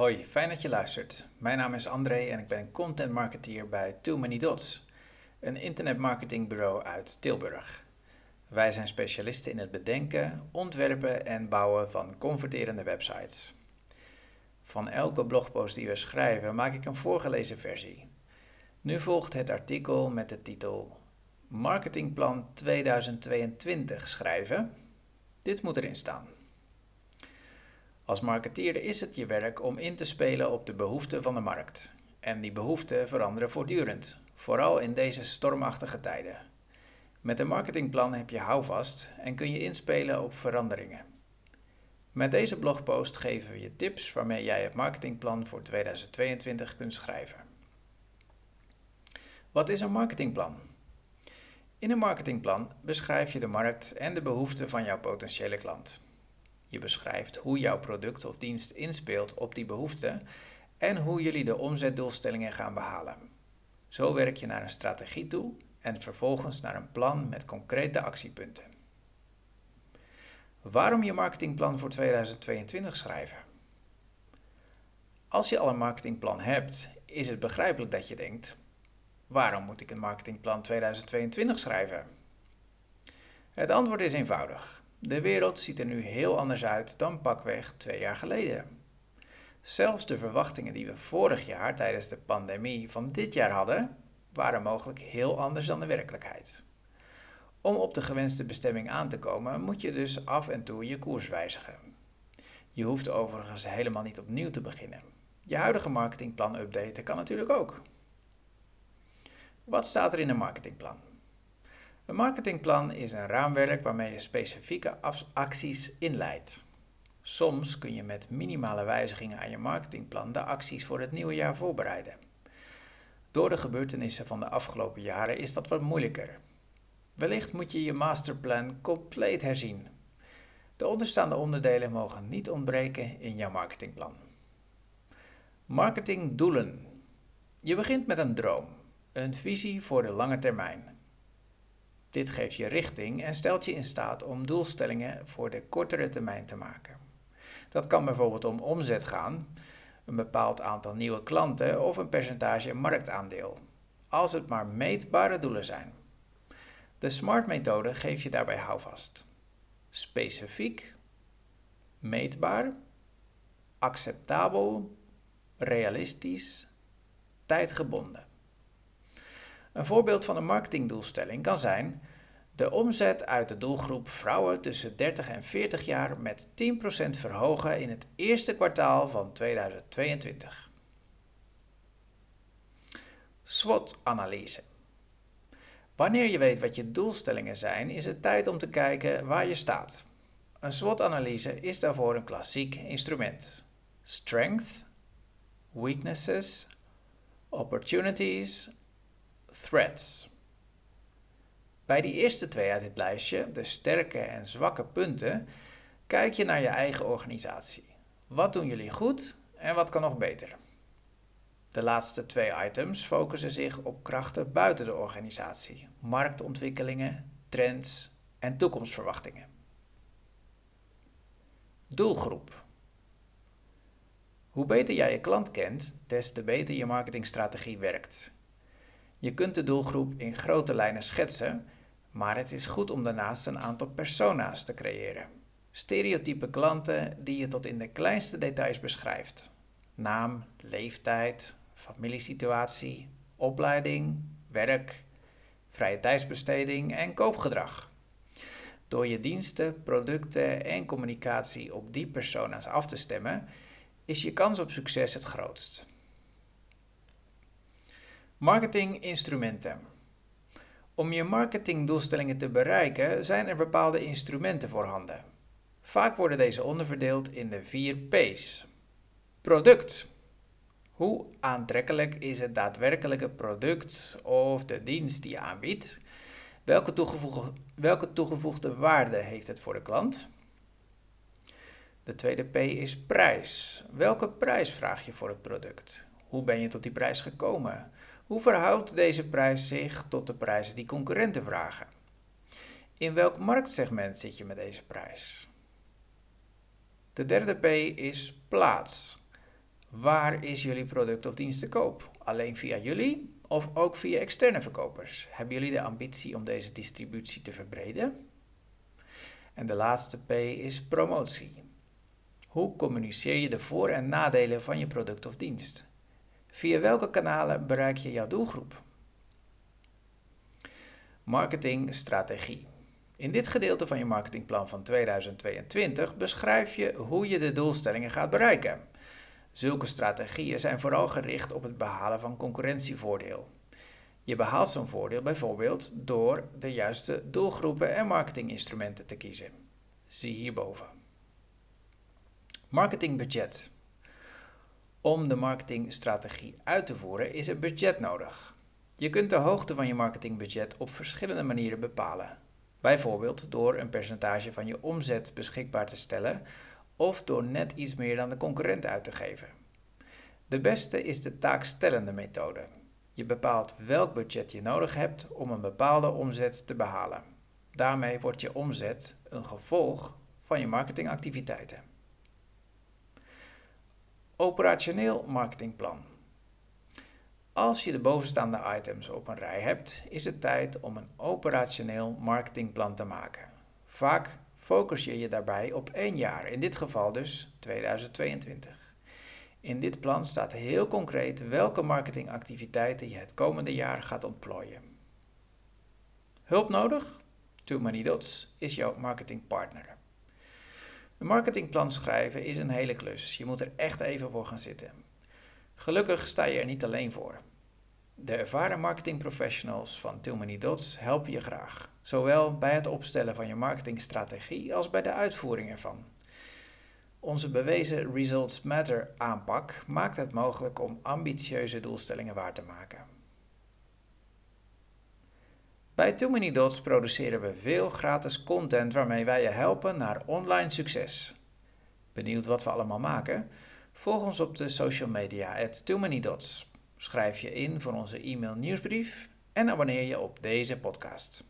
Hoi, fijn dat je luistert. Mijn naam is André en ik ben content marketeer bij Too Many Dots, een internetmarketingbureau uit Tilburg. Wij zijn specialisten in het bedenken, ontwerpen en bouwen van converterende websites. Van elke blogpost die we schrijven maak ik een voorgelezen versie. Nu volgt het artikel met de titel Marketingplan 2022 schrijven. Dit moet erin staan. Als marketeer is het je werk om in te spelen op de behoeften van de markt. En die behoeften veranderen voortdurend, vooral in deze stormachtige tijden. Met een marketingplan heb je houvast en kun je inspelen op veranderingen. Met deze blogpost geven we je tips waarmee jij het marketingplan voor 2022 kunt schrijven. Wat is een marketingplan? In een marketingplan beschrijf je de markt en de behoeften van jouw potentiële klant. Je beschrijft hoe jouw product of dienst inspeelt op die behoeften en hoe jullie de omzetdoelstellingen gaan behalen. Zo werk je naar een strategie toe en vervolgens naar een plan met concrete actiepunten. Waarom je marketingplan voor 2022 schrijven? Als je al een marketingplan hebt, is het begrijpelijk dat je denkt: waarom moet ik een marketingplan 2022 schrijven? Het antwoord is eenvoudig. De wereld ziet er nu heel anders uit dan pakweg twee jaar geleden. Zelfs de verwachtingen die we vorig jaar tijdens de pandemie van dit jaar hadden, waren mogelijk heel anders dan de werkelijkheid. Om op de gewenste bestemming aan te komen, moet je dus af en toe je koers wijzigen. Je hoeft overigens helemaal niet opnieuw te beginnen. Je huidige marketingplan updaten kan natuurlijk ook. Wat staat er in een marketingplan? Een marketingplan is een raamwerk waarmee je specifieke acties inleidt. Soms kun je met minimale wijzigingen aan je marketingplan de acties voor het nieuwe jaar voorbereiden. Door de gebeurtenissen van de afgelopen jaren is dat wat moeilijker. Wellicht moet je je masterplan compleet herzien. De onderstaande onderdelen mogen niet ontbreken in jouw marketingplan. Marketingdoelen. Je begint met een droom, een visie voor de lange termijn. Dit geeft je richting en stelt je in staat om doelstellingen voor de kortere termijn te maken. Dat kan bijvoorbeeld om omzet gaan, een bepaald aantal nieuwe klanten of een percentage marktaandeel, als het maar meetbare doelen zijn. De SMART-methode geeft je daarbij houvast. Specifiek, meetbaar, acceptabel, realistisch, tijdgebonden. Een voorbeeld van een marketingdoelstelling kan zijn de omzet uit de doelgroep vrouwen tussen 30 en 40 jaar met 10% verhogen in het eerste kwartaal van 2022. SWOT-analyse. Wanneer je weet wat je doelstellingen zijn, is het tijd om te kijken waar je staat. Een SWOT-analyse is daarvoor een klassiek instrument. Strengths, weaknesses, opportunities threats. Bij die eerste twee uit dit lijstje, de sterke en zwakke punten, kijk je naar je eigen organisatie. Wat doen jullie goed en wat kan nog beter? De laatste twee items focussen zich op krachten buiten de organisatie, marktontwikkelingen, trends en toekomstverwachtingen. Doelgroep. Hoe beter jij je klant kent, des te beter je marketingstrategie werkt. Je kunt de doelgroep in grote lijnen schetsen, maar het is goed om daarnaast een aantal persona's te creëren. Stereotype klanten die je tot in de kleinste details beschrijft. Naam, leeftijd, familiesituatie, opleiding, werk, vrije tijdsbesteding en koopgedrag. Door je diensten, producten en communicatie op die persona's af te stemmen, is je kans op succes het grootst. Marketinginstrumenten. Om je marketingdoelstellingen te bereiken zijn er bepaalde instrumenten voorhanden. Vaak worden deze onderverdeeld in de vier P's. Product. Hoe aantrekkelijk is het daadwerkelijke product of de dienst die je aanbiedt? Welke toegevoegde, welke toegevoegde waarde heeft het voor de klant? De tweede P is prijs. Welke prijs vraag je voor het product? Hoe ben je tot die prijs gekomen? Hoe verhoudt deze prijs zich tot de prijzen die concurrenten vragen? In welk marktsegment zit je met deze prijs? De derde P is plaats. Waar is jullie product of dienst te koop? Alleen via jullie of ook via externe verkopers? Hebben jullie de ambitie om deze distributie te verbreden? En de laatste P is promotie. Hoe communiceer je de voor- en nadelen van je product of dienst? Via welke kanalen bereik je jouw doelgroep? Marketingstrategie. In dit gedeelte van je marketingplan van 2022 beschrijf je hoe je de doelstellingen gaat bereiken. Zulke strategieën zijn vooral gericht op het behalen van concurrentievoordeel. Je behaalt zo'n voordeel bijvoorbeeld door de juiste doelgroepen en marketinginstrumenten te kiezen. Zie hierboven. Marketingbudget. Om de marketingstrategie uit te voeren is er budget nodig. Je kunt de hoogte van je marketingbudget op verschillende manieren bepalen. Bijvoorbeeld door een percentage van je omzet beschikbaar te stellen of door net iets meer dan de concurrent uit te geven. De beste is de taakstellende methode. Je bepaalt welk budget je nodig hebt om een bepaalde omzet te behalen. Daarmee wordt je omzet een gevolg van je marketingactiviteiten. Operationeel marketingplan. Als je de bovenstaande items op een rij hebt, is het tijd om een operationeel marketingplan te maken. Vaak focus je je daarbij op één jaar, in dit geval dus 2022. In dit plan staat heel concreet welke marketingactiviteiten je het komende jaar gaat ontplooien. Hulp nodig? Too Many Dots is jouw marketingpartner. Een marketingplan schrijven is een hele klus. Je moet er echt even voor gaan zitten. Gelukkig sta je er niet alleen voor. De ervaren marketingprofessionals van Too Dots helpen je graag, zowel bij het opstellen van je marketingstrategie als bij de uitvoering ervan. Onze bewezen Results Matter aanpak maakt het mogelijk om ambitieuze doelstellingen waar te maken. Bij Too Many Dots produceren we veel gratis content waarmee wij je helpen naar online succes. Benieuwd wat we allemaal maken? Volg ons op de social media at Too Many Dots. Schrijf je in voor onze e-mail nieuwsbrief en abonneer je op deze podcast.